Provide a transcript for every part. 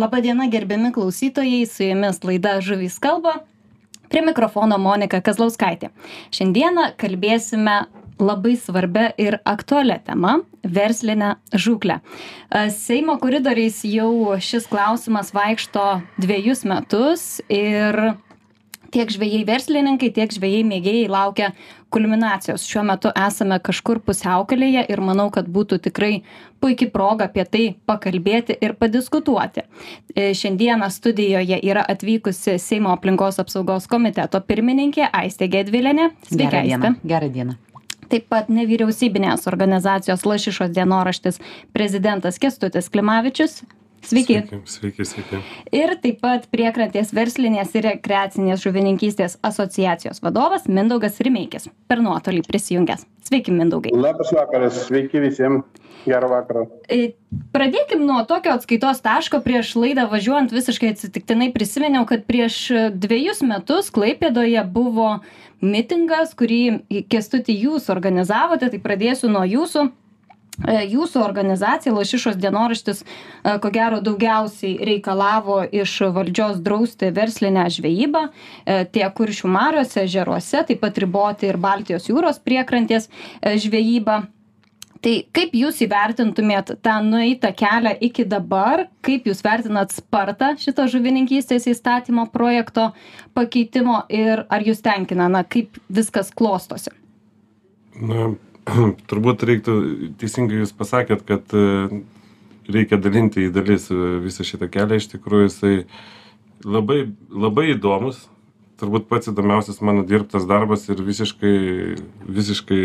Labadiena, gerbiami klausytojai, su jumis laida Žuvys kalba. Prie mikrofono Monika Kazlauskaitė. Šiandieną kalbėsime labai svarbia ir aktualią temą - verslinę žūklę. Seimo koridoriais jau šis klausimas vaikšto dviejus metus ir tiek žvejai verslininkai tiek žvejai mėgėjai laukia kulminacijos. Šiuo metu esame kažkur pusiaukelėje ir manau kad būtų tikrai puiki proga apie tai pakalbėti ir padiskutuoti. E, šiandieną studijoje yra atvykusi seimo aplinkos apsaugos komiteto pirmininkė aistė gedvilienė. Sveiki aiste gerą dieną. Taip pat nevyriausybinės organizacijos lašišos dienoraštis prezidentas kęstutis klimavičius Sveiki. Sveiki, sveiki, sveiki. Ir taip pat priekrantės verslinės ir rekreacinės žuvininkystės asociacijos vadovas Mindaugas Rimeikis per nuotolį prisijungęs. Sveiki, Mindaugai. Labas vakaras, sveiki visiems. Gerą vakarą. E, pradėkim nuo tokio atskaitos taško. Prieš laidą važiuojant visiškai atsitiktinai prisiminiau, kad prieš dviejus metus Klaipėdoje buvo mitingas, kurį kestutį jūs organizavote. Tai pradėsiu nuo jūsų jūsų organizacija lašišos dienoraštis e, ko gero daugiausiai reikalavo iš valdžios drausti verslinę žvejybą e, tiek kuršių mariose ežeruose taip pat riboti ir baltijos jūros priekrantės žvejybą. Tai kaip jūs įvertintumėt tą nueitą kelią iki dabar? Kaip jūs vertinat spartą šito žuvininkystės įstatymo projekto pakeitimo ir ar jus tenkina na kaip viskas klostosi? Na turbūt reiktų, teisingai jūs pasakėt, kad e, reikia dalinti į dalis e, visą šitą kelią, iš tikrųjų jisai labai, labai įdomus, turbūt pats įdomiausias mano dirbtas darbas ir visiškai, visiškai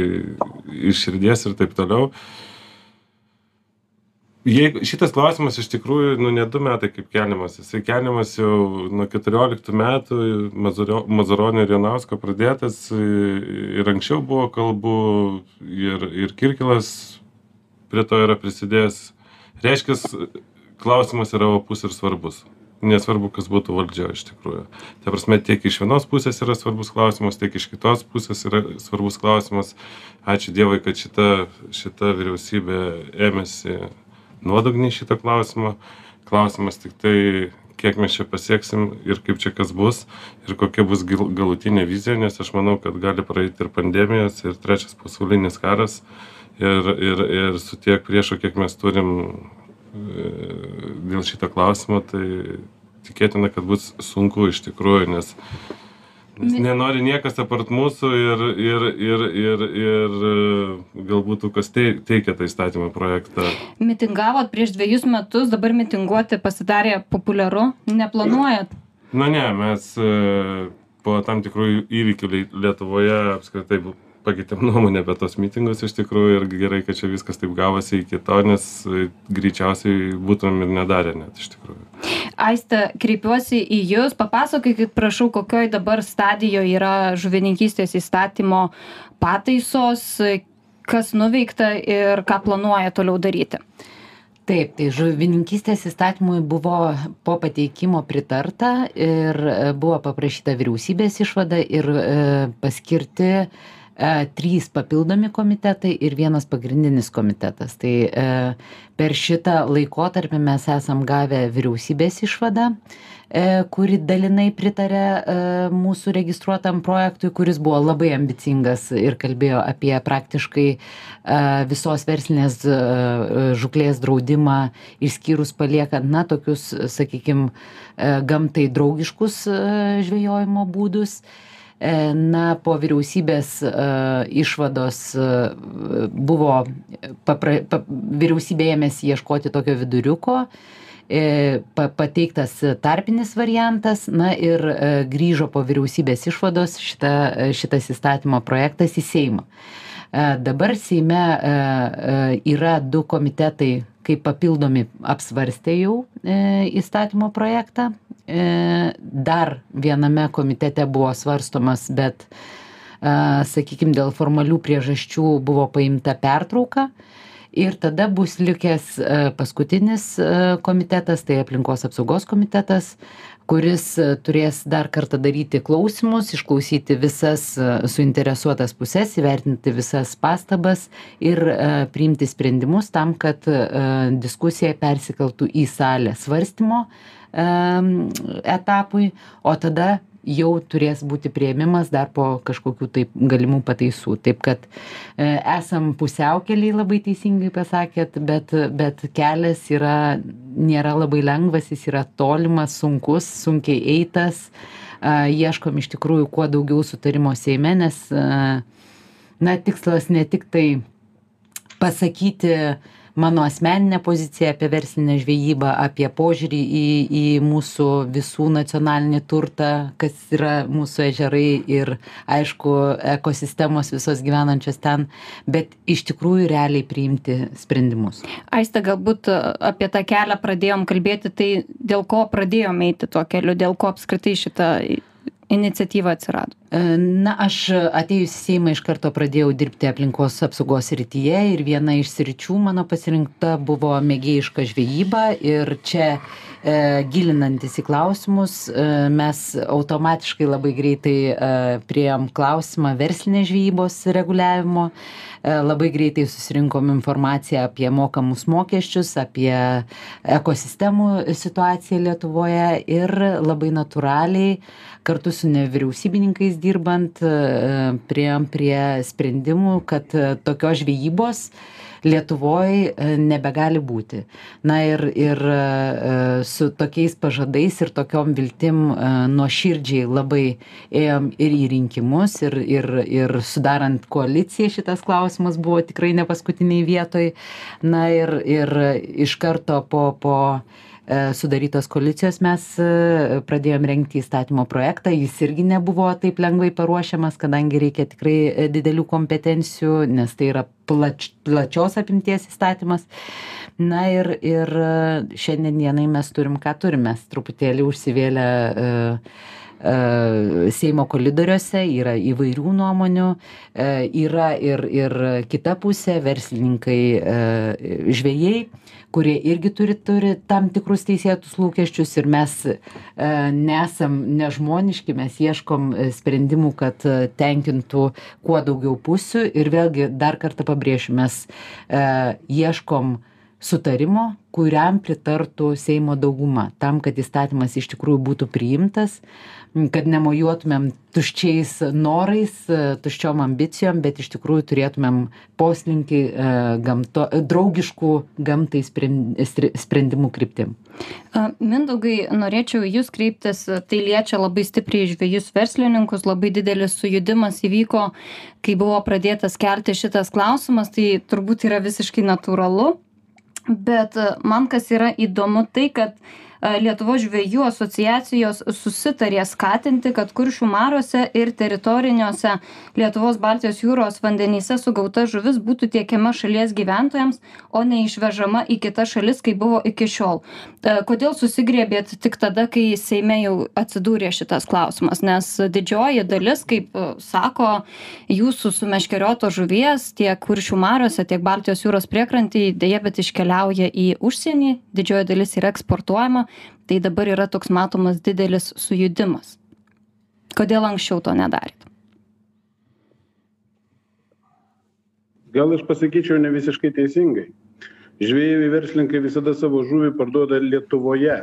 iš širdies ir taip toliau. Uh, jeigu šitas klausimas iš tikrųjų nu ne du metai kaip keliamas. Jisai keliamas jau nuo keturioliktų metų mazurio mazuronio ir jonausko pradėtas ir anksčiau buvo kalbų ir ir kirkilas prie to yra prisidėjęs. Reiškias klausimas yra opus ir svarbus. Nesvarbu kas būtų valdžioj iš tikrųjų. Ta prasme tiek iš vienos pusės yra svarbus klausimas tiek iš kitos pusės yra svarbus klausimas. Ačiū dievui kad šita šita vyriausybė ėmėsi nuodugniai šitą klausimą. Klausimas tik tai, kiek mes čia pasieksim ir kaip čia kas bus ir kokia bus galutinė vizija, nes aš manau, kad gali praeiti ir pandemijos, ir trečias pasaulinis karas, ir, ir, ir su tiek priešo, kiek mes turim e, dėl šito klausimo, tai tikėtina, kad bus sunku iš tikrųjų, nes Nes nenori niekas apart mūsų ir, ir, ir, ir, ir galbūt kas teikia tą įstatymą projektą. Mitingavot prieš dviejus metus, dabar mitinguoti pasidarė populiaru, neplanuojat? Na ne, mes e, po tam tikrų įvykių Lietuvoje apskritai pakeitėm nuomonę apie tos mitingus iš tikrųjų ir gerai, kad čia viskas taip gavosi iki to, nes e, greičiausiai būtumėm ir nedarę net iš tikrųjų. Aiste, kreipiuosi į Jūs, papasakokit, prašau, kokioj dabar stadijoje yra žuvininkystės įstatymo pataisos, kas nuveikta ir ką planuoja toliau daryti. Taip, tai žuvininkystės įstatymui buvo po pateikimo pritarta ir e, buvo paprašyta vyriausybės išvada ir e, paskirti e, trys papildomi komitetai ir vienas pagrindinis komitetas. Tai e, per šitą laikotarpį mes esam gavę vyriausybės išvadą, e, kuri dalinai pritarė e, mūsų registruotam projektui, kuris buvo labai ambicingas ir kalbėjo apie praktiškai e, visos verslinės e, žuklės draudimą, išskyrus paliekant, na, tokius, sakykime, gamtai draugiškus e, žvejojimo būdus. E, E, na, po vyriausybės e, išvados e, buvo, papra, pa, vyriausybė ėmėsi ieškoti tokio viduriuko, pateiktas tarpinis variantas, na ir grįžo po vyriausybės išvados šita, šitas įstatymo projektas į Seimą. Dabar Seime yra du komitetai, kaip papildomi apsvarstė jau įstatymo projektą E, dar viename komitete buvo svarstomas, bet, e, sakykime, dėl formalių priežasčių buvo paimta pertrauka. ir tada bus likęs paskutinis komitetas tai aplinkos apsaugos komitetas kuris turės dar kartą daryti klausymus išklausyti visas suinteresuotas puses įvertinti visas pastabas ir priimti sprendimus tam kad diskusija persikeltų į salę svarstymo etapui. O tada jau turės būti priėmimas dar po kažkokių tai galimų pataisų. Taip kad e, esam pusiaukelėj labai teisingai pasakėt bet bet kelias yra nėra labai lengvas jis yra tolimas sunkus sunkiai eitas. Ieškom iš tikrųjų kuo daugiau sutarimo seime nes na tikslas ne tik tai pasakyti mano asmeninę poziciją apie verslinę žvejybą apie požiūrį į į mūsų visų nacionalinį turtą kas yra mūsų ežerai ir aišku ekosistemos visos gyvenančios ten bet iš tikrųjų realiai priimti sprendimus. Aiste galbūt apie tą kelią pradėjom kalbėti tai dėl ko pradėjom eiti tuo keliu dėl ko apskritai šita iniciatyva atsirado? E, na aš atėjus į seimą iš karto pradėjau dirbti aplinkos apsaugos srityje ir viena iš sričių mano pasirinkta buvo mėgėjiška žvejyba ir čia gilinantis į klausimus e, mes automatiškai labai greitai priėjom klausimą verslinės žvejybos reguliavimo. Labai greitai susirinkom informaciją apie mokamus mokesčius apie ekosistemų situaciją lietuvoje ir labai natūraliai kartu su nevyriausybininkais dirbant e, priėjom prie sprendimų, kad e, tokios žvejybos Lietuvoj e, nebegali būti. Na ir, ir su tokiais pažadais ir tokiom viltim nuo širdžiai labai ėjom ir į rinkimus, ir, ir, ir sudarant koaliciją šitas klausimas buvo tikrai ne paskutiniai vietoj. Na ir, ir iš karto po, po E, sudarytos koalicijos mes e, pradėjom rengti įstatymo projektą. Jis irgi nebuvo taip lengvai paruošiamas kadangi reikia tikrai e, didelių kompetencijų nes tai yra plač plačios apimties įstatymas. Na ir ir šiandien dienai mes turim ką turim mes truputėlį užsivėlę Seimo koridoriuose yra įvairių nuomonių, yra ir, ir kita pusė, verslininkai, žvėjai, kurie irgi turi, turi tam tikrus teisėtus lūkesčius ir mes e, nesam nežmoniški, mes ieškom e, sprendimų, kad e, tenkintų kuo daugiau pusių. Ir vėlgi dar kartą pabrėšiu, mes e, ieškom sutarimo, kuriam pritartų Seimo dauguma, tam, kad įstatymas iš tikrųjų būtų priimtas, kad nemojuotumėm tuščiais norais, tuščiom ambicijom, bet iš tikrųjų turėtumėm poslinkį e, gamto, draugiškų gamtai sprendimų kryptim. Mindaugai, norėčiau jūs kreiptis, tai liečia labai stipriai žvėjus verslininkus, labai didelis sujudimas įvyko, kai buvo pradėtas kelti šitas klausimas, tai turbūt yra visiškai natūralu, bet man kas yra įdomu tai, kad Lietuvos žvėjų asociacijos susitarė skatinti, kad kuršių mariuose ir teritoriniuose Lietuvos Baltijos jūros vandenyse sugauta žuvis būtų tiekiama šalies gyventojams, o ne išvežama į kitas šalis, kaip buvo iki šiol. Kodėl susigrėbėt tik tada, kai Seime jau atsidūrė šitas klausimas? Nes didžioji dalis, kaip sako, jūsų sumeškerioto žuvies tiek kuršių mariuose, tiek Baltijos jūros priekrantį dėja, bet iškeliauja į užsienį, didžioji dalis yra eksportuojama tai dabar yra toks matomas didelis sujudimas. Kodėl anksčiau to nedarėt? Gal aš pasakyčiau ne visiškai teisingai. Žvėjai verslininkai visada savo žuvį parduoda Lietuvoje,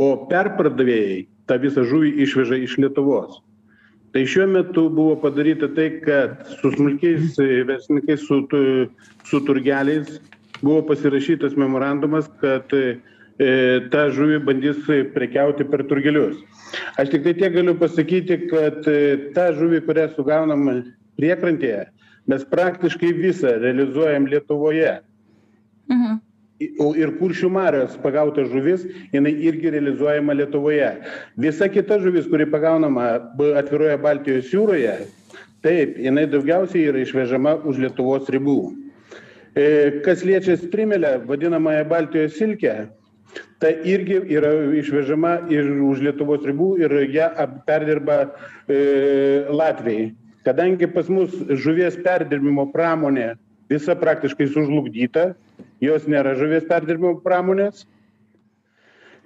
o perpardavėjai tą visą žuvį išveža iš Lietuvos. Tai šiuo metu buvo padaryta tai, kad su smulkiais verslininkais, su, su turgeliais buvo pasirašytas memorandumas, kad tą žuvį bandys prekiauti per turgelius. Aš tik tai tiek galiu pasakyti, kad e, tą žuvį, kurią sugaunam priekrantėje, mes praktiškai visą realizuojam Lietuvoje. Mhm. Ir kuršių marios pagauta žuvis, jinai irgi realizuojama Lietuvoje. Visa kita žuvis, kuri pagaunama atviroje Baltijos jūroje, taip, jinai daugiausiai yra išvežama už Lietuvos ribų. E, kas liečia strimelę, vadinamąją Baltijos silkę, tai irgi yra išvežama ir už Lietuvos ribų ir ją perdirba e, Latvijai. Kadangi pas mus žuvies perdirbimo pramonė visa praktiškai sužlugdyta, jos nėra žuvies perdirbimo pramonės,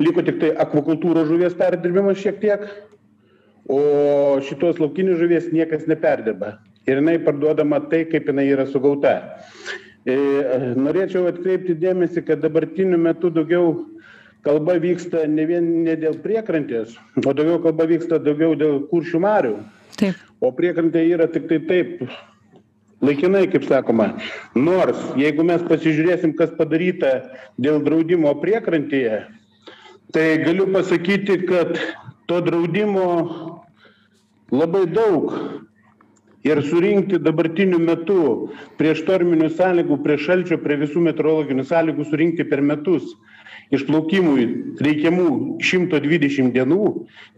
liko tik tai akvakultūros žuvies perdirbimas šiek tiek, o šitos laukinių žuvies niekas neperdirba. Ir jinai parduodama tai, kaip jinai yra sugauta. E, norėčiau atkreipti dėmesį, kad dabartiniu metu daugiau kalba vyksta ne vien ne dėl priekrantės, o daugiau kalba vyksta daugiau dėl kuršių marių. Taip. O priekrantė yra tik tai taip, laikinai, kaip sakoma. Nors, jeigu mes pasižiūrėsim, kas padaryta dėl draudimo priekrantėje, tai galiu pasakyti, kad to draudimo labai daug ir surinkti dabartiniu metu prie štorminių sąlygų, prie šalčio, prie visų meteorologinių sąlygų surinkti per metus išplaukimui reikiamų 120 dienų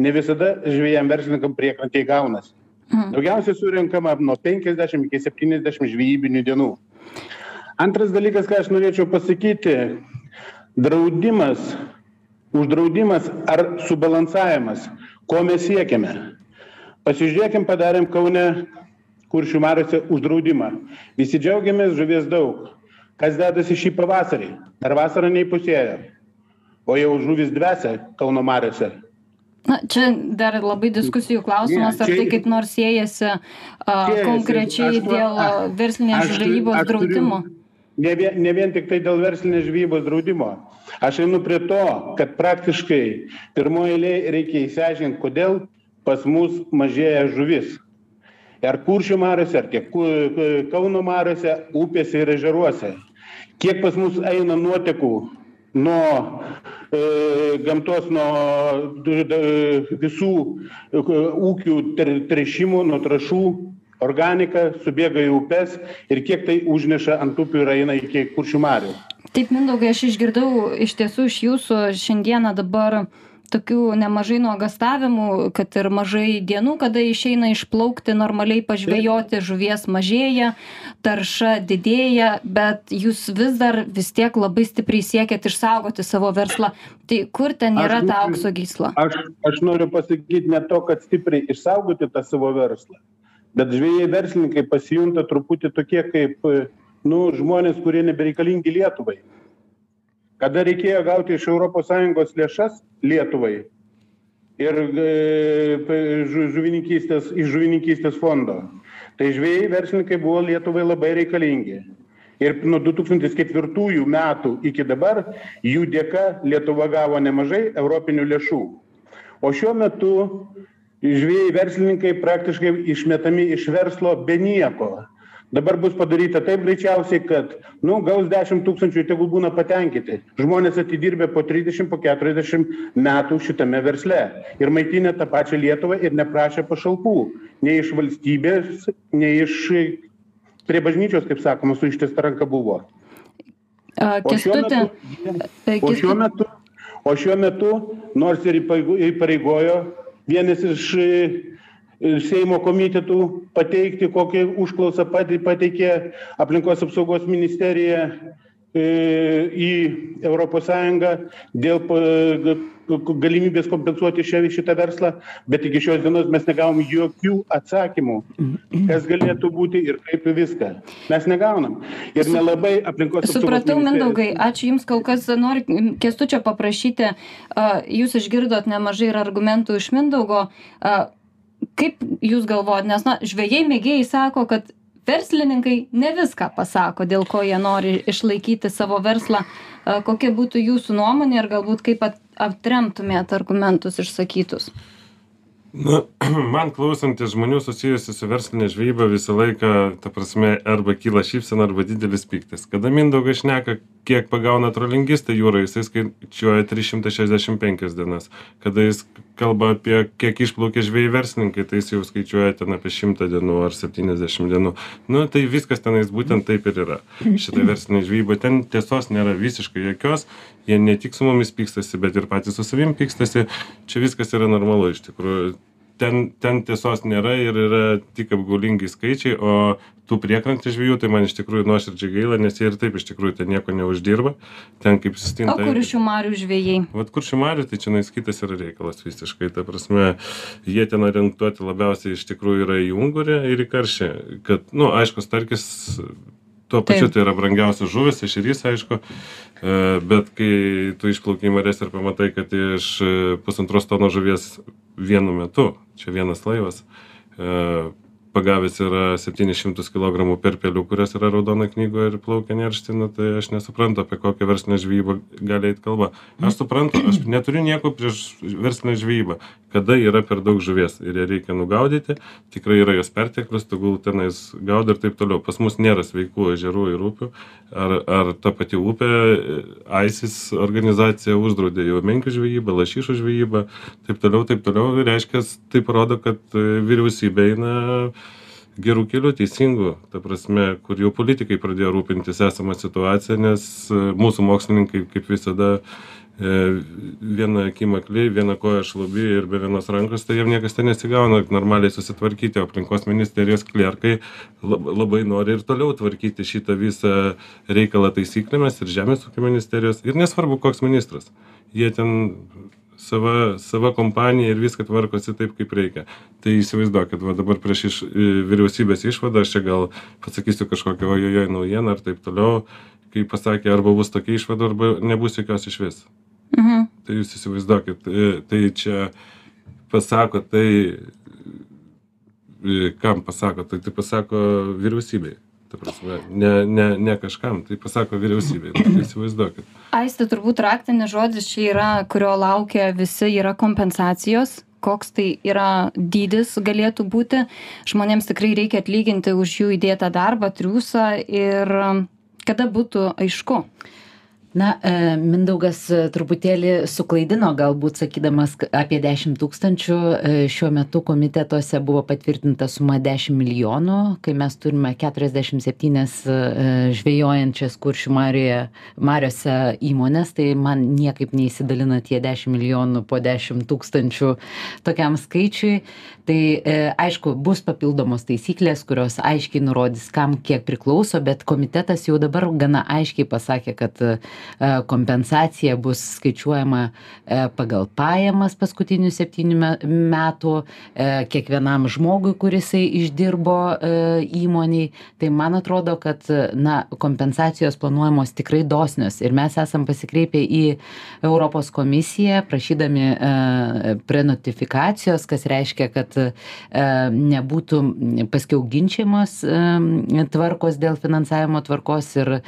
ne visada žvėjam verslininkam priekrantėje gaunasi. Mhm. Daugiausiai surinkama nuo 50 iki 70 žvejybinių dienų. Antras dalykas, ką aš norėčiau pasakyti, draudimas, uždraudimas ar subalansavimas, ko mes siekiame. Pasižiūrėkim, padarėm Kaune kuršių mariuose uždraudimą. Visi džiaugiamės, žuvies daug. Kas dedasi šį pavasarį? Ar vasarą neįpusėjo? O jau žuvis dvesia Kauno mariuose. Na, čia dar labai diskusijų klausimas, ar tai kaip nors siejasi Siejasi. konkrečiai dėl verslinės žvejybos draudimo. Ne vien, ne vien tik tai dėl verslinės žvejybos draudimo. Aš einu prie to, kad praktiškai pirmoje eilėje reikia įsiaiškinti, kodėl pas mus mažėja žuvis. Ar kuršių mariuose, ar tiek Kauno mariuose, upėse ir ežeruose. Kiek pas mus eina nuotekų nuo e, gamtos, nuo d- d- visų e, ūkių tręšimų, nuo trašų, organika subėga į upes ir kiek tai užneša ant upių ir eina iki kuršių marių. Taip, Mindaugai, aš išgirdau iš tiesų iš jūsų šiandieną dabar tokių nemažai nuogastavimų, kad ir mažai dienų, kada išeina išplaukti normaliai pažvejoti, žuvies mažėja, tarša didėja, bet jūs vis dar vis tiek labai stipriai siekiat išsaugoti savo verslą. Tai kur ten Aš yra ta noriu- aukso gysla? Aš, aš noriu pasakyti ne to, kad stipriai išsaugoti tą savo verslą, bet žvėjai verslininkai pasijunta truputį tokie kaip nu, žmonės, kurie nebereikalingi Lietuvai. Kada reikėjo gauti iš ES lėšas Lietuvai ir e, žuvininkystės, iš žuvininkystės fondo, tai žvėjai verslininkai buvo Lietuvai labai reikalingi. Ir nuo 2004 metų iki dabar jų dėka Lietuva gavo nemažai europinių lėšų. O šiuo metu žvėjai verslininkai praktiškai išmetami iš verslo be nieko. Dabar bus padaryta taip greičiausiai, kad, nu, gaus 10 tūkstančių tegul būna patenkinti. Žmonės atidirbė po 30, po 40 metų šitame versle ir maitinė tą pačią Lietuvą ir neprašė pašalpų. Nei iš valstybės, nei iš prie bažnyčios, kaip sakoma, su ištiesta ranka buvo. A, O šiuo metu, e, o šiuo metu, o šiuo metu nors ir įpareigo- įpareigojo vienas iš Seimo komitetų pateikti, kokią užklausą pateikė aplinkos apsaugos ministerija e, į ES dėl galimybės kompensuoti šią, šitą verslą, bet iki šios dienos mes negavom jokių atsakymų, kas galėtų būti ir kaip viską. Mes negaunam. Ir nelabai aplinkos Supratau, Mindaugai, ačiū Jums kol kas. Noriu Kestučio paprašyti, a, Jūs išgirdot nemažai ir argumentų iš Mindaugo. Kaip Jūs galvojat, nes, na, žvėjai mėgėjai sako, kad verslininkai ne viską pasako, dėl ko jie nori išlaikyti savo verslą. Kokia būtų Jūsų nuomonė ir galbūt kaip at- atremtumėt argumentus išsakytus? Na, man klausantis žmonių susijusių su verslinė žvejyba visą laiką, ta prasme, arba kyla šypsena, arba didelis piktis. Kada Mindaugas šneka, kiek pagauna trolingistai jūroje, jisai skaičiuoja 365 dienas. Kada jis kalba apie kiek išplaukia žvėjai verslininkai, tai jis jau skaičiuoja ten apie 100 dienų ar 70 dienų. Nu, tai viskas tenais būtent taip ir yra. Šitą verslinę žvejybą ten tiesos nėra visiškai jokios. Jie ne tik su mumis pykstasi, bet ir patys su savim pykstasi. Čia viskas yra normalu iš tikrųjų ten ten tiesos nėra ir yra tik apgaulingi skaičiai o tų priekrantės žvejų tai man iš tikrųjų nuoširdžiai gaila nes jie ir taip iš tikrųjų ten nieko neuždirba ten kaip O sustinta kuršių marių žvėjai? Vat kuršių marių, tai čia kitas yra reikalas visiškai. Ta prasme, jie ten orientuoti labiausiai iš tikrųjų yra į ungurį ir į karšį. Kad, nu, aišku, starkis tuo pačiu tai yra brangiausias žuvis, ešerys, aišku, e, bet kai tu išplauki į marės ir pamatai, kad iš e, pusantros tono žuvies vienu metu, čia vienas laivas, e, pagavęs yra 700 kg perpelių, kurios yra raudona knygoje ir plaukia neršti, nu, tai aš nesuprantu, apie kokią verslinę žvejybą gali eiti kalba. Aš suprantu, aš neturiu nieko prieš verslinę žvejybą, kada yra per daug žuvies ir ją reikia nugaudyti, tikrai yra jos perteklius, tegul tenais gaudo ir taip toliau. Pas mus nėra sveikų ežerų ir upių, ar, ar ta pati upė, AISIS organizacija uždraudė jau menkių žvejybą, lašyšų žvejybą, taip toliau, taip toliau, ir reiškia, tai parodo, kad e, vyriausybė eina gerų kelių, teisingų, ta prasme, kur jau politikai pradėjo rūpintis esamą situaciją, nes e, mūsų mokslininkai, kaip visada, viena akim akli, viena koja šlubi ir be vienos rankos, tai jiem niekas ten nesigauna normaliai susitvarkyti, aplinkos ministerijos klerkai lab- labai nori ir toliau tvarkyti šitą visą reikalą taisyklėmis ir Žemės ūkio ministerijos, ir nesvarbu, koks ministras. Jie ten sava, sava kompanija ir viską tvarkosi taip, kaip reikia. Tai įsivaizduokit, va dabar prieš iš, e, vyriausybės išvadą, aš čia gal pasakysiu kažkokią ojojoj naujieną ar taip toliau, kai pasakė, arba bus tokia išvada, arba nebus jokios iš vis. Mhm. Tai jūs įsivaizduokit, e, tai čia pasako, tai e, kam pasako, tai tai pasako vyriausybei. Ta prasme, ne, ne, ne kažkam, tai pasako vyriausybei. Tai įsivaizduokit. Aistė, turbūt raktinis žodis čia yra, kurio laukia visi, yra kompensacijos. Koks tai yra dydis galėtų būti. Žmonėms tikrai reikia atlyginti už jų įdėtą darbą, triūsą ir um, kada būtų aišku. Na, e, Mindaugas e, truputėlį suklaidino galbūt sakydamas apie 10 tūkstančių. E, Šiuo metu komitetuose buvo patvirtinta suma 10 milijonų, kai mes turime 47 e, žvejojančias kuršių marioje, mariose įmonės, tai man niekaip neįsidalina tie 10 milijonų po 10 tūkstančių tokiam skaičiui. Tai aišku, bus papildomos taisyklės, kurios aiškiai nurodys, kam kiek priklauso, bet komitetas jau dabar gana aiškiai pasakė, kad kompensacija bus skaičiuojama e, pagal pajamas paskutinių septynių me- metų e, kiekvienam žmogui, kuris išdirbo e, įmoniai. Tai man atrodo, kad e, na, kompensacijos planuojamos tikrai dosnios ir mes esam pasikreipę į Europos komisiją prašydami e, prenotifikacijos, kas reiškia, kad e, nebūtų paskiau ginčiamos e, tvarkos dėl finansavimo tvarkos ir e,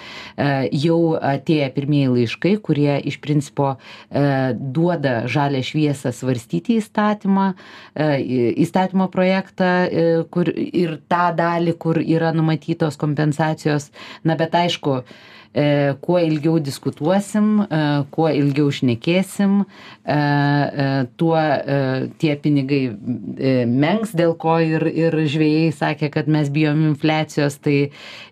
jau atėję pirmieji laiškai, kurie iš principo e, duoda žalę šviesą svarstyti įstatymą, e, įstatymo projektą e, kur, ir tą dalį, kur yra numatytos kompensacijos. Na bet aišku, e, kuo ilgiau diskutuosim, e, kuo ilgiau šnekėsim, e, e, tuo e, tie pinigai e, menks, dėl ko ir, ir žvėjai sakė, kad mes bijom infliacijos. Tai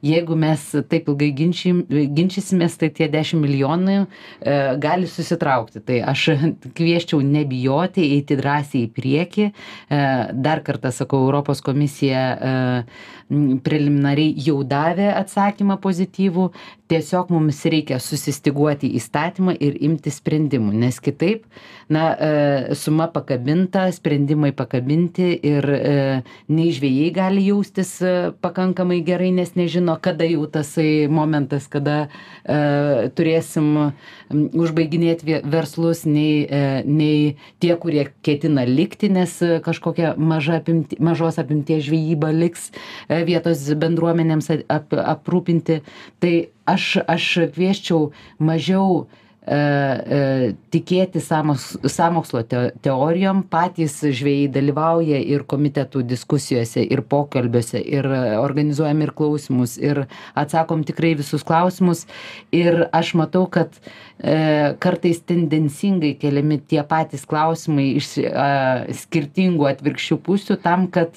jeigu mes taip ilgai ginčym- ginčysimės, tai tie 10 milijonų e, gali susitraukti. Tai aš kvieščiau nebijoti, eiti drąsiai į priekį. E, Dar kartą sakau, Europos komisija e, preliminariai jau davė atsakymą pozityvų, tiesiog mums reikia susistiguoti įstatymą ir imti sprendimų, nes kitaip, na, e, suma pakabinta, sprendimai pakabinti ir e, nei žvėjai gali jaustis e, pakankamai gerai, nes nežino, kada jau tasai momentas, kada turėsim užbaiginėti verslus, nei, nei tie, kurie ketina likti, nes kažkokia maža apimti, mažos apimties žvejyba liks vietos bendruomenėms ap, aprūpinti. Tai aš, aš kvieščiau mažiau e, e, tikėti samos, samokslo te, teorijom, patys žvėjai dalyvauja ir komitetų diskusijose, ir pokalbiuose, ir organizuojam ir klausimus, ir atsakom tikrai visus klausimus. Ir aš matau, kad e, kartais tendencingai keliami tie patys klausimai iš a, skirtingų atvirkščių pusių tam, kad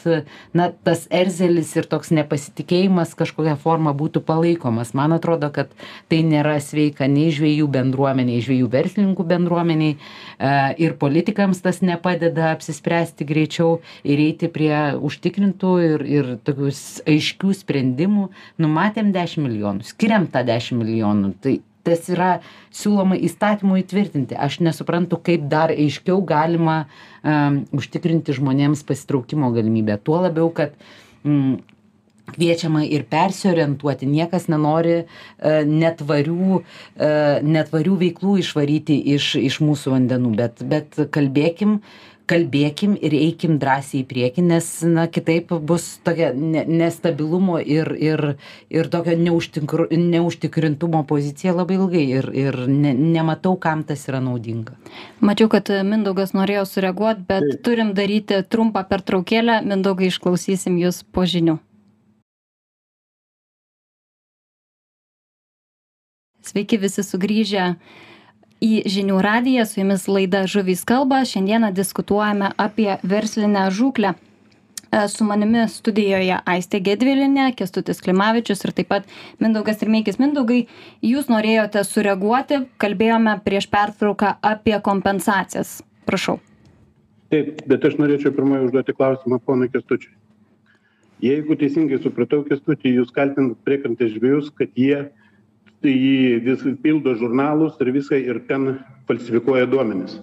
na, tas erzelis ir toks nepasitikėjimas kažkokia forma būtų palaikomas. Man atrodo, kad tai nėra sveika nei žvėjų bendruomeniai, žvėjų verslininkų bendruomeniai e, ir politikams tas nepadeda apsispręsti greičiau ir eiti prie užtikrintų ir, ir tokius aiškių sprendimų. Numatėm 10 milijonų, skiriam tą 10 milijonų. Tai tas yra siūloma įstatymų įtvirtinti. Aš nesuprantu, kaip dar aiškiau galima um, užtikrinti žmonėms pasitraukimo galimybę. Tuo labiau, kad mm, kviečiama ir persiorientuoti. Niekas nenori e, netvarių e, netvarių veiklų išvaryti iš iš mūsų vandenų. Bet bet kalbėkim kalbėkim ir eikim drąsiai į priekį nes na kitaip bus tokia ne nestabilumo ir ir ir tokio neužtikru neužtikrintumo pozicija labai ilgai ir ir ne nematau kam tas yra naudinga. Mačiau kad mindaugas norėjo sureaguot bet turim daryti trumpą pertraukėlę. Mindaugai išklausysim jus po žinių Sveiki visi sugrįžę į žinių radiją, su jumis laida Žuvys kalba. Šiandieną diskutuojame apie verslinę žūklę. E, su manimi studijoje Aistė Gedvilinė, Kestutis Klimavičius ir taip pat Mindaugas Irmeikis. Mindaugai, jūs norėjote sureaguoti, kalbėjome prieš pertrauką apie kompensacijas. Prašau. Taip, bet aš norėčiau pirmoji užduoti klausimą ponui Kestučiui. Jeigu teisingai supratau, Kestutį, jūs kaltinat priekantės žvėjus, kad jie tai jį vis pildo žurnalus ir viską ir ten falsifikuoja duomenis.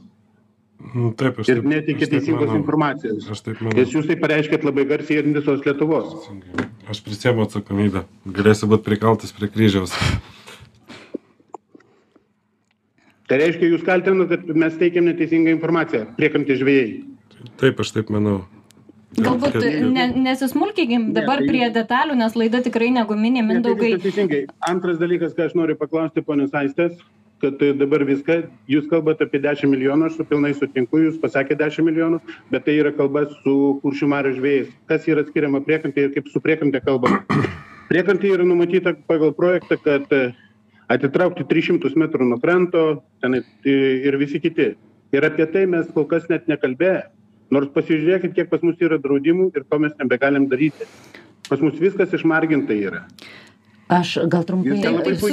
Nu, taip, aš ir netikė teisingos informacijos. Aš taip manau. Nes jūs tai pareiškėt labai garsiai ir visos Lietuvos. Aš prisėmu atsakomybę. Galėsiu būti prikaltas prie kryžiaus. Tai reiškia, jūs kaltinat, kad mes teikiam neteisingą informaciją, priekantys žvėjai. Taip, aš taip manau. Galbūt ne, nesismulkykim dabar tai- prie detalių, nes laida tikrai neguminė, Ne, tai Mindaugai. viskas Teisingai. Antras dalykas, ką aš noriu paklausti, ponės Aistės, kad tai dabar viską, jūs kalbate apie 10 milijonų, aš su pilnai sutinku, jūs pasakėte 10 milijonų, bet tai yra kalba su kuršių marių žvėjais. Kas yra skiriama priekantė ir kaip su priekantė kalbama. Priekantė yra numatyta pagal projektą, kad e, atitraukti 300 metrų nuo kranto ten, ir visi kiti. Ir apie tai mes kol kas net nekalbėjome. Nors pasižiūrėkit, kiek pas mus yra draudimų ir ko mes nebegalim daryti. Pas mus viskas išmarginta yra. aš gal trumpai su-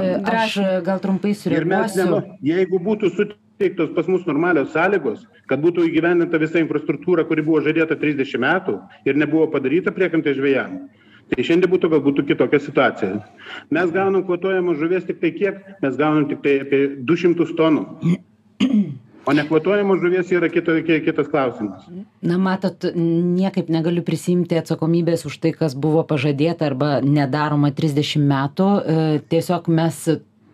e, aš gal trumpai Ir mes, sureaguosiu jeigu būtų suteiktos pas mus normalios sąlygos, kad būtų įgyvendinta visa infrastruktūra, kuri buvo žadėta 30 metų ir nebuvo padaryta priekantė žvėjam, tai šiandien būtų galbūt kitokia situacija. Mes gaunam kvotuojamos žuvies tik tai kiek? Mes gaunam tik tai apie 200 tonų. O nekvotuojamos žuvies yra kito, ki- kitas klausimas. na matot niekaip negaliu prisiimti atsakomybės už tai kas buvo pažadėta arba nedaroma trisdešim metų. E, tiesiog mes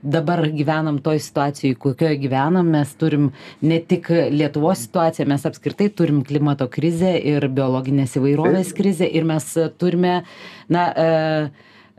dabar gyvenam toj situacijoj kokioj gyvenam. Mes turim ne tik lietuvos situaciją mes apskritai turim klimato krizę ir biologinės įvairovės krizę ir mes turime na e,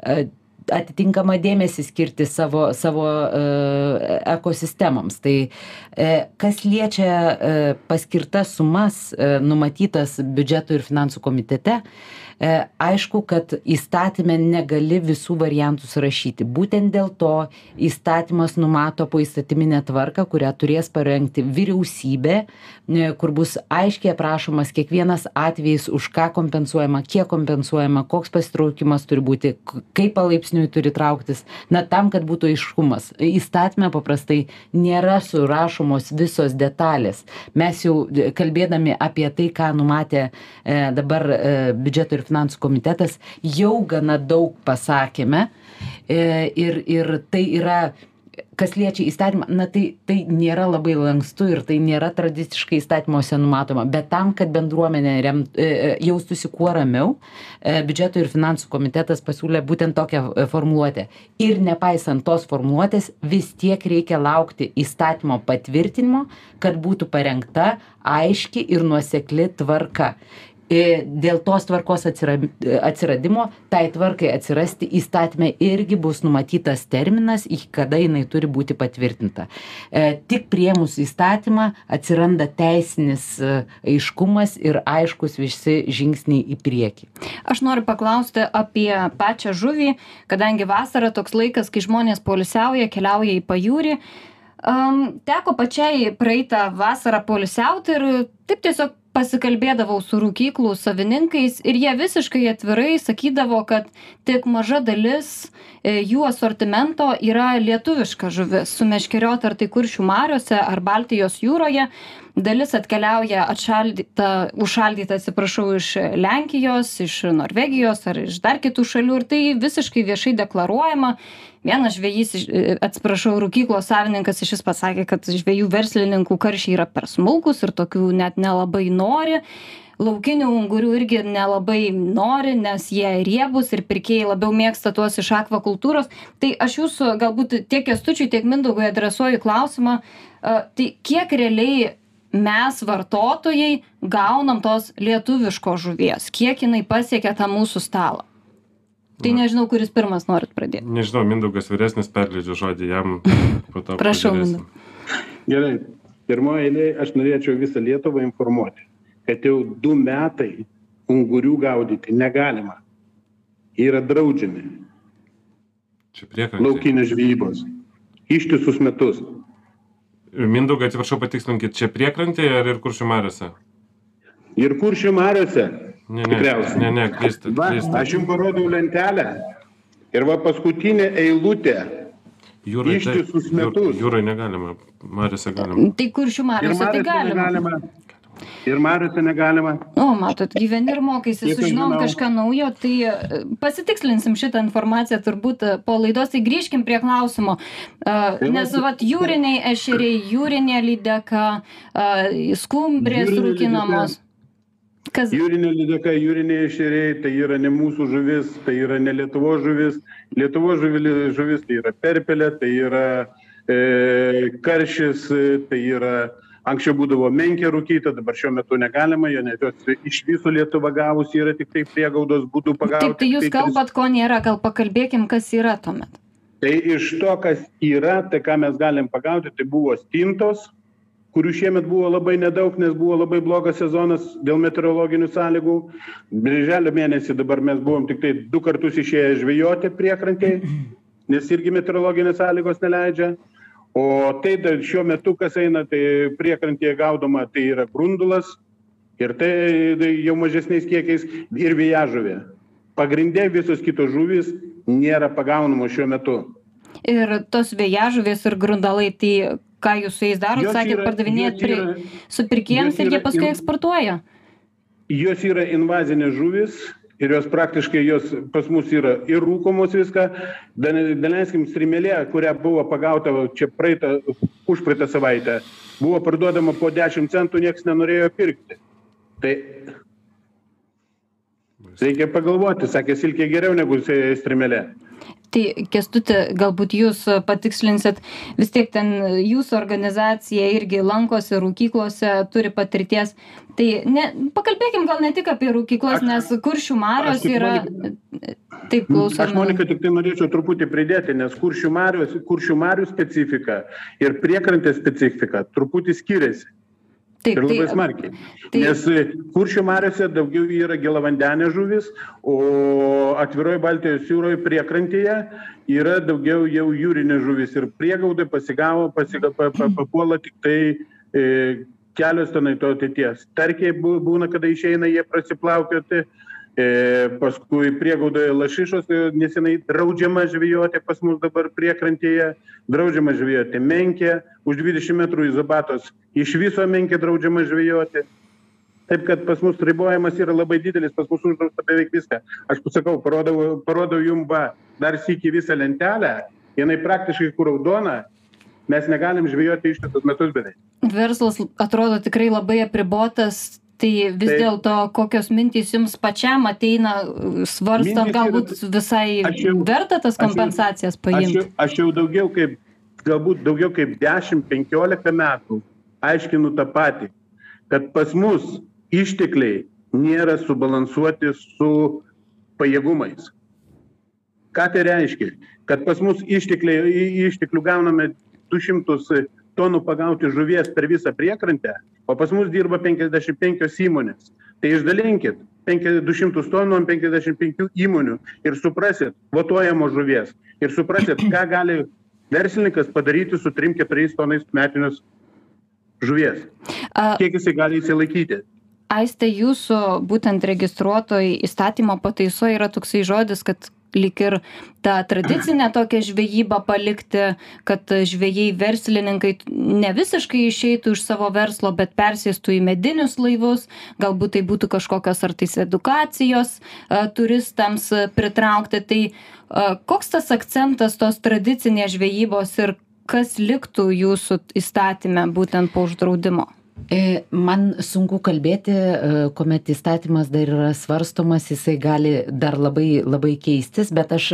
e, atitinkamą dėmesį skirti savo savo e, ekosistemoms. Tai e, kas liečia e, paskirtas sumas e, numatytas biudžeto ir finansų komitete e, aišku kad įstatyme negali visų variantų surašyti. Būtent dėl to įstatymas numato poįstatyminę tvarką kurią turės parengti vyriausybė e, kur bus aiškiai aprašomas kiekvienas atvejis už ką kompensuojama kiek kompensuojama koks pasitraukimas turi būti kaip palaipsniui turi trauktis. Na tam kad būtų aiškumas. Įstatyme paprastai nėra surašomos visos detalės. Mes jau e, kalbėdami apie tai ką numatė e, dabar e, biudžeto ir finansų komitetas jau gana daug pasakėme. E, ir ir tai yra kas liečia įstatymą na tai tai nėra labai lankstu ir tai nėra tradiciškai įstatymuose numatoma bet tam kad bendruomenė rem e, e, jaustųsi kuo ramiau biudžeto ir finansų komitetas pasiūlė būtent tokią formuluotę. Ir nepaisant tos formuluotės vis tiek reikia laukti įstatymo patvirtinimo kad būtų parengta aiški ir nuosekli tvarka dėl tos tvarkos atsira atsiradimo tai tvarkai atsirasti įstatyme irgi bus numatytas terminas iki kada jinai turi būti patvirtinta e tik priėmus įstatymą atsiranda teisinis e, aiškumas ir aiškūs visi žingsniai į priekį Aš noriu paklausti apie pačią žuvį, kadangi vasara toks laikas, kai žmonės polisiauja, keliauja į pajūrį. Um, teko pačiai praeitą vasarą polisiauti ir taip tiesiog pasikalbėdavau su rūkyklų savininkais ir jie visiškai atvirai sakydavo, kad tik maža dalis e, jų asortimento yra lietuviška žuvis, sumeškeriota ar tai kuršių mariuose ar Baltijos jūroje. Dalis atkeliauja atšaldyta užšaldyta atsiprašau iš lenkijos iš norvegijos ar iš dar kitų šalių ir tai visiškai viešai deklaruojama. Vienas žvejys atsiprašau rūkyklos savininkas išvis pasakė kad žvejų verslininkų karšiai yra per smulkūs ir tokių net nelabai nori. Laukinių ungurių irgi nelabai nori nes jie riebūs ir pirkėjai labiau mėgsta tuos iš akvakultūros. Tai aš jūsų galbūt tiek kęstučiui tiek mindaugui adresuoju klausimą. Tai kiek realiai mes vartotojai gaunam tos lietuviškos žuvies kiek jinai pasiekia tą mūsų stalą tai nežinau kuris pirmas norit pradėt nežinau mindaugas vyresnis perleidžiu žodį jam po to prašau mindaugai Gerai. Pirmoje eilėje aš norėčiau visą Lietuvą informuoti, kad jau du metai ungurių gaudyti negalima. Yra draudžiami čia priekrantė laukinės žvejybos. Ištisus metus. Mindaugai atsiprašau patikslinkit čia priekrantėje ar ir kuršių mariose Ir kuršių mariuose. ne ne Tikriausiai. ne ne klystat aš jums parodau lentelę. Ir va paskutinė eilutė. jūrai ištisus jūr- metus. jūrai negalima mariose galima tai kuršių Ir mariose tai galima negalima. Ir mariuose negalima. o matot gyveni ir sužinojom žinau. kažką naujo tai e, pasitikslinsim šitą informaciją turbūt e, po laidos tai grįžkim prie klausimo E, nes va- vat jūriniai ešeriai jūrinė lydeka e, skumbrės rūkinamos kas Jūrinė lydeka, jūriniai ešeriai, tai yra ne mūsų žuvis, tai yra ne Lietuvo žuvis. Lietuvo žuvi- žuvis tai yra perpelė, tai yra e, karšis, e, tai yra anksčiau būdavo menkė rūkyta, dabar šiuo metu negalima, jo net jos iš viso Lietuva gavusi yra tik tai priegaudos būdų pagauti. taip tai jūs tris- kalbat ko nėra gal pakalbėkim kas yra tuomet Tai iš to, kas yra, tai ką mes galim pagauti, tai buvo stintos, kurių šiemet buvo labai nedaug, nes buvo labai blogas sezonas dėl meteorologinių sąlygų. Birželio mėnesį dabar mes buvom tik tai du kartus išėję žvejoti priekrantėje, nes irgi meteorologinės sąlygos neleidžia. O tai dar šiuo metu, kas eina, tai priekrantėje gaudoma, tai yra grundulas ir tai tai jau mažesniais kiekiais ir vėjažuvė. Pagrindė visos kitos žuvys nėra pagaunamos šiuo metu. ir tos vėjažuvės ir grundalai tai ką jūs su jais darot sakėt pardavinėjat yra- supirkėjams ir jie paskui eksportuoja Jos yra invazinės žuvis ir jos praktiškai jos pas mus yra ir rūkomos viską. Daleiskim, strimelė, kurią buvo pagauta čia praeitą, užpraeitą savaitę, buvo parduodama po 10 centų, niekas nenorėjo pirkti. Tai reikia pagalvoti, sakė, silkė geriau negu strimelė. Tai kęstuti galbūt jūs patikslinsit vis tiek ten jūsų organizacija irgi lankosi rūkyklose turi patirties tai ne pakalbėkim gal ne tik apie rūkyklas nes kuršių marios yra taip klausom Aš Monika tik tai norėčiau truputį pridėti, nes kuršių marių, kuršių marių specifika ir priekrantės specifika truputį skiriasi. Taip Ir labai tai smarkiai. tai- Nes e, kuršių mariuose daugiau yra gėlavandenė žuvis, o atviroje Baltijos jūroje priekrantėje yra daugiau jau jūrinė žuvis. Ir priegaudai pasigavo, pasiga, pa, pa, papuola tik tai e, kelios tenai to ateities. Tarkiai bū- būna, kada išeina jie prasiplaukioti. E, paskui priegaudoje lašišos, e, nesenai draudžiama žvejoti pas mus dabar priekrantėje, draudžiama žvejoti menkė, už 20 metrų izobatos iš viso menkė draudžiama žvejoti. Taip kad pas mus ribojimas yra labai didelis, pas mus uždrausta beveik viską. Aš pasakau, parodau, parodau jums va, dar sėki visą lentelę, jinai praktiškai kur raudona, mes negalim žvejoti ištisus metus beveik. verslas atrodo tikrai labai apribotas tai vis dėlto kokios mintys jums pačiam ateina svarstant galbūt visai Aš jau- verta tas aš kompensacijas Aš paimti jau, aš jau daugiau kaip, galbūt daugiau kaip 10-15 metų aiškinu tą patį, kad pas mus ištekliai nėra subalansuoti su pajėgumais. Ką tai reiškia? Kad pas mus išteklių gauname 200 tonų pagauti žuvies per visą priekrantę, o pas mus dirba 55 įmonės. Tai išdalinkit 5 200 tonų ant 55 įmonių ir suprasit, votuojamo žuvies. Ir suprasit, ką gali verslininkas padaryti su 3-4 tonais metinius žuvies. Kiek jisai gali įsilaikyti. aiste jūsų būtent registruotoj įstatymo pataisoj yra toksai žodis kad lyg ir tą tradicinę tokią žvejybą palikti, kad žvėjai verslininkai ne visiškai išeitų iš savo verslo, bet persėstų į medinius laivus, galbūt tai būtų kažkokios ar tais edukacijos a, turistams pritraukti. Tai a, koks tas akcentas tos tradicinės žvejybos ir kas liktų jūsų įstatymę būtent po uždraudimo? E, man sunku kalbėti, e, kuomet įstatymas dar yra svarstomas, jisai gali dar labai, labai keistis, bet aš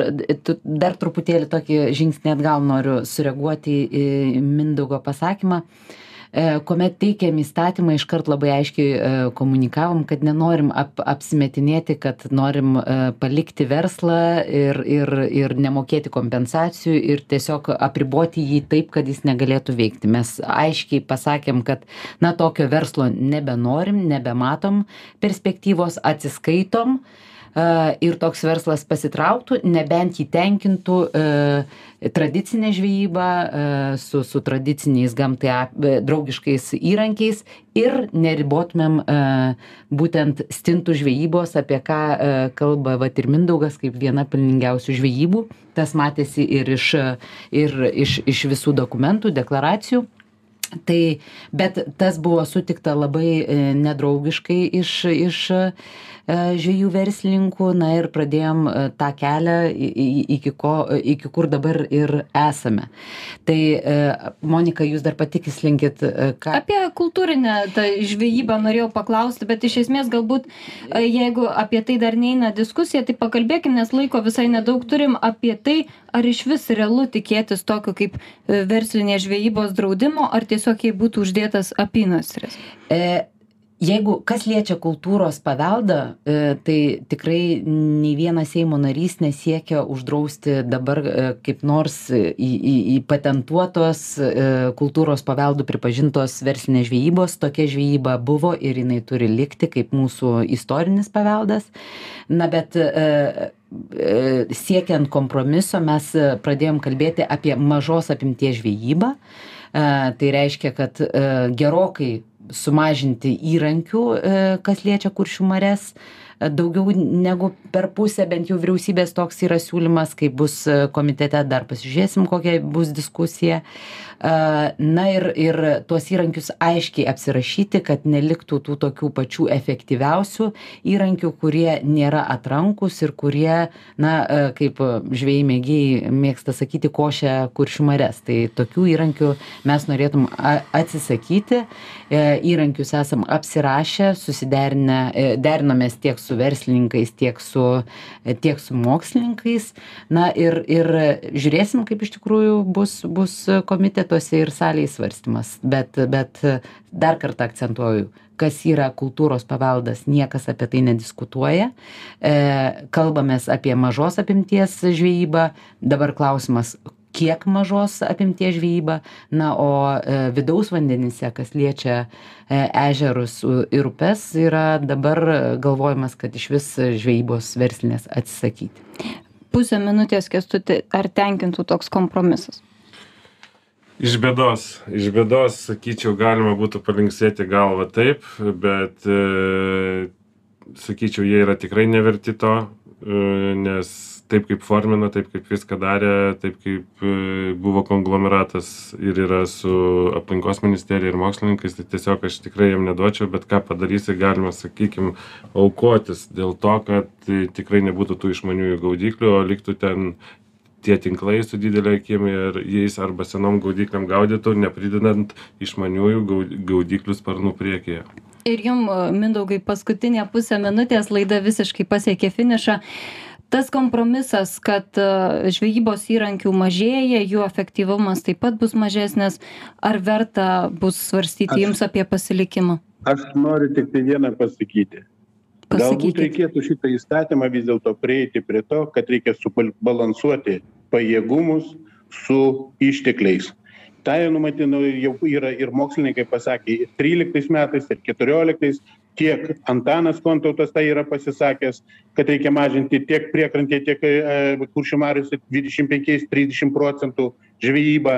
dar truputėlį tokį žingsnį atgal noriu sureaguoti į Mindaugo pasakymą. Uh, E, kuomet teikėm įstatymą iškart labai aiškiai e, komunikavom, kad nenorim ap, apsimetinėti, kad norim e, palikti verslą ir, ir, ir nemokėti kompensacijų ir tiesiog apriboti jį taip, kad jis negalėtų veikti. Mes aiškiai pasakėm, kad na tokio verslo nebenorim, nebematom perspektyvos, atsiskaitom ir toks verslas pasitrauktų, nebent jį tenkintų tradicinė žvejyba su, su tradiciniais gamtai draugiškais įrankiais ir neribotumėm būtent stintų žvejybos, apie ką kalba vat ir Mindaugas kaip viena pelningiausių žvejybų. Tas matėsi ir iš, ir iš, iš visų dokumentų, deklaracijų. Tai, bet tas buvo sutikta labai nedraugiškai iš, iš E, žvejų verslininkų, na ir pradėjom e, tą kelią iki, ko, iki kur dabar ir esame. Tai e, Monika, jūs dar patikislinkit, ką. Apie kultūrinę tą žvejybą norėjau paklausti, bet iš esmės galbūt, jeigu apie tai dar neina diskusija, tai pakalbėkime, nes laiko visai nedaug turim apie tai, ar iš vis realu tikėtis tokio kaip verslinės žvejybos draudimo, ar tiesiog jai būtų uždėtas apynasris. E, jeigu kas liečia kultūros paveldą e, tai tikrai nei vienas seimo narys nesiekia uždrausti dabar e, kaip nors į, į, įpatentuotos e, kultūros paveldų pripažintos verslinės žvejybos. Tokia žvejyba buvo ir jinai turi likti kaip mūsų istorinis paveldas. Na bet siekiant kompromiso mes pradėjom kalbėti apie mažos apimties žvejybą. Tai reiškia, kad gerokai sumažinti įrankių, e, kas liečia kuršių mares, e, daugiau negu per pusę, bent jau vyriausybės toks yra siūlymas, kai bus e, komitete, dar pasižiūrėsim, kokia bus diskusija. Na ir, ir tuos įrankius aiškiai apsirašyti, kad neliktų tų tokių pačių efektyviausių įrankių, kurie nėra atrankus ir kurie, na, kaip žvėjai mėgiai mėgsta sakyti, košia kuršių mares. Tai tokių įrankių mes norėtum atsisakyti. Įrankius esam apsirašę, susiderinę, derinomės tiek su verslininkais, tiek su, tiek su mokslininkais. Na ir, ir žiūrėsim, kaip iš tikrųjų bus, bus komiteto komitetuose ir salėj svarstymas bet bet dar kartą akcentuoju kas yra kultūros paveldas niekas apie tai nediskutuoja. E, kalbamės apie mažos apimties žvejybą. Dabar klausimas kiek mažos apimties žvejyba? Na o e, vidaus vandenyse kas liečia e, ežerus ir upes yra dabar galvojimas kad išvis žvejybos verslinės atsisakyti. Pusę minutės kęstuti ar tenkintų toks kompromisas iš bėdos iš bėdos sakyčiau galima būtų palinksėti galva taip bet e, sakyčiau jie yra tikrai neverti to e, nes taip kaip formino taip kaip viską darė taip kaip e, buvo konglomeratas ir yra su aplinkos ministerija ir mokslininkais tai tiesiog aš tikrai jiem neduočiau bet ką padarysi galima sakykim aukotis dėl to kad tikrai nebūtų tų išmaniųjų gaudyklių o liktų ten tie tinklai su didele akim ir jais arba senom gaudyklėm gaudytų nepridedant išmaniųjų gaudyklių sparnų priekyje. Ir jum mindaugai paskutinė pusė minutės laida visiškai pasiekė finišą. Tas kompromisas kad e, žvejybos įrankių mažėja jų efektyvumas taip pat bus mažesnis ar verta bus svarstyti jums apie pasilikimą? aš noriu tiktai vieną pasakyti galbūt reikėtų šitą įstatymą vis dėlto prieiti prie to kad reikia subalansuoti pajėgumus su ištekliais. Tą jau numatino jau yra ir mokslininkai pasakė ir tryliktais metais ir keturioliktais tiek antanas kontautas tą yra pasisakęs kad reikia mažinti tiek priekrantėj tiek e, kuršių mariose dvidešim penkiais trisdešim procentų žvejybą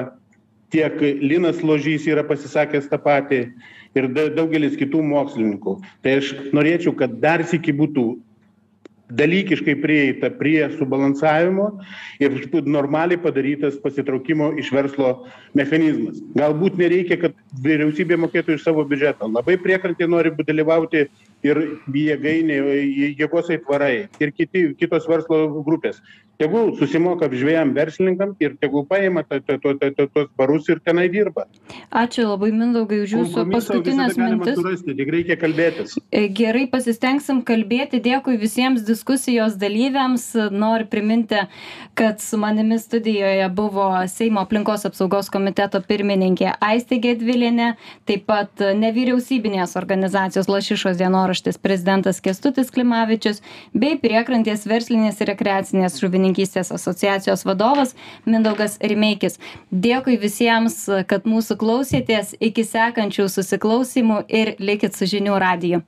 tiek linas ložys yra pasisakęs tą patį ir daugelis kitų mokslininkų. Tai aš norėčiau kad dar sykį būtų dalykiškai prieita prie subalansavimo ir normaliai padarytas pasitraukimo iš verslo mechanizmas. Galbūt nereikia kad vyriausybė mokėtų iš savo biudžeto. Labai priekrantėj nori dalyvauti ir jėgainė jėgos aitvarai ir kiti kitos verslo grupės tegul susimoka žvejam verslininkam ir tegul paima tuos barus ir tenai dirba ačiū labai mindaugai už jūsų galima mintis surasti tik reikia kalbėtis E, Gerai, pasistengsim kalbėti. Dėkui visiems diskusijos dalyviams. Noriu priminti, kad su manimi studijoje buvo Seimo aplinkos apsaugos komiteto pirmininkė Aistė Gedvilinė, taip pat nevyriausybinės organizacijos Lašišos dienoraštis prezidentas Kestutis Klimavičius bei priekrantės verslinės ir rekreacinės žuvininkystės asociacijos vadovas Mindaugas Rimeikis. Dėkui visiems, kad mūsų klausėtės. Iki sekančių susiklausimų ir likit su žinių radiju.